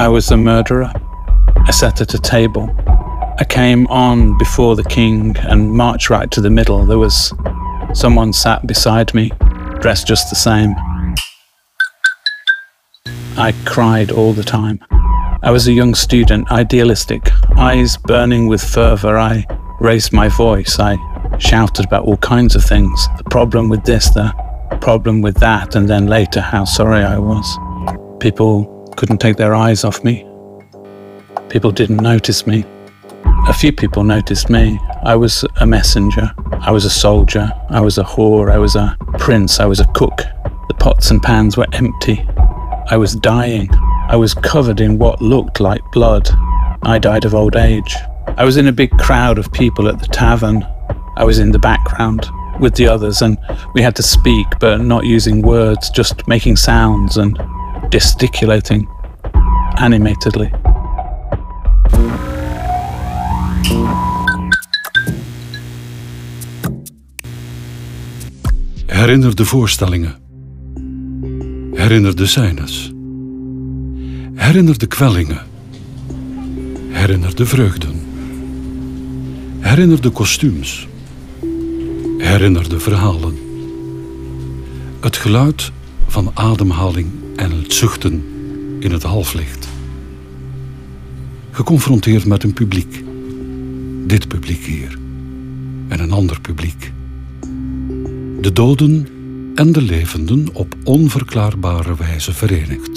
I was a murderer. I sat at a table. I came on before the king and marched right to the middle. There was someone sat beside me, dressed just the same. I cried all the time. I was a young student, idealistic, eyes burning with fervour. I raised my voice. I shouted about all kinds of things the problem with this, the problem with that, and then later how sorry I was. People couldn't take their eyes off me. People didn't notice me. A few people noticed me. I was a messenger. I was a soldier. I was a whore. I was a prince. I was a cook. The pots and pans were empty. I was dying. I was covered in what looked like blood. I died of old age. I was in a big crowd of people at the tavern. I was in the background with the others, and we had to speak, but not using words, just making sounds and gesticulating animatedly. Herinner de voorstellingen. Herinner de scènes. Herinner de kwellingen. Herinner de vreugden. Herinner de kostuums. Herinner de verhalen. Het geluid van ademhaling en het zuchten in het halflicht. Geconfronteerd met een publiek. Dit publiek hier. En een ander publiek. De doden en de levenden op onverklaarbare wijze verenigd.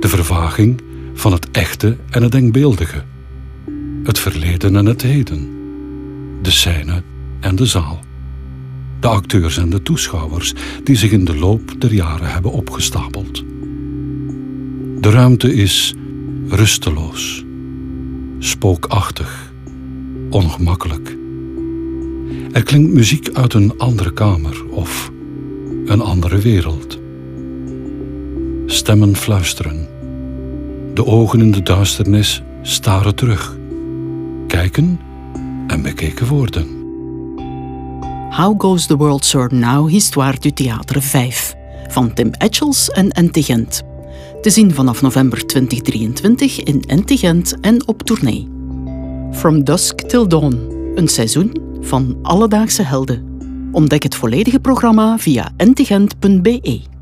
De vervaging van het echte en het denkbeeldige. Het verleden en het heden. De scène en de zaal. De acteurs en de toeschouwers die zich in de loop der jaren hebben opgestapeld. De ruimte is rusteloos, spookachtig, ongemakkelijk. Er klinkt muziek uit een andere kamer of een andere wereld. Stemmen fluisteren. De ogen in de duisternis staren terug. Kijken en bekeken worden. How Goes the World Sir Now, Histoire du Théâtre 5 van Tim Etchels en Entigent. Te zien vanaf november 2023 in Entigent en op tournee. From Dusk Till Dawn, een seizoen van alledaagse helden. Ontdek het volledige programma via entigent.be.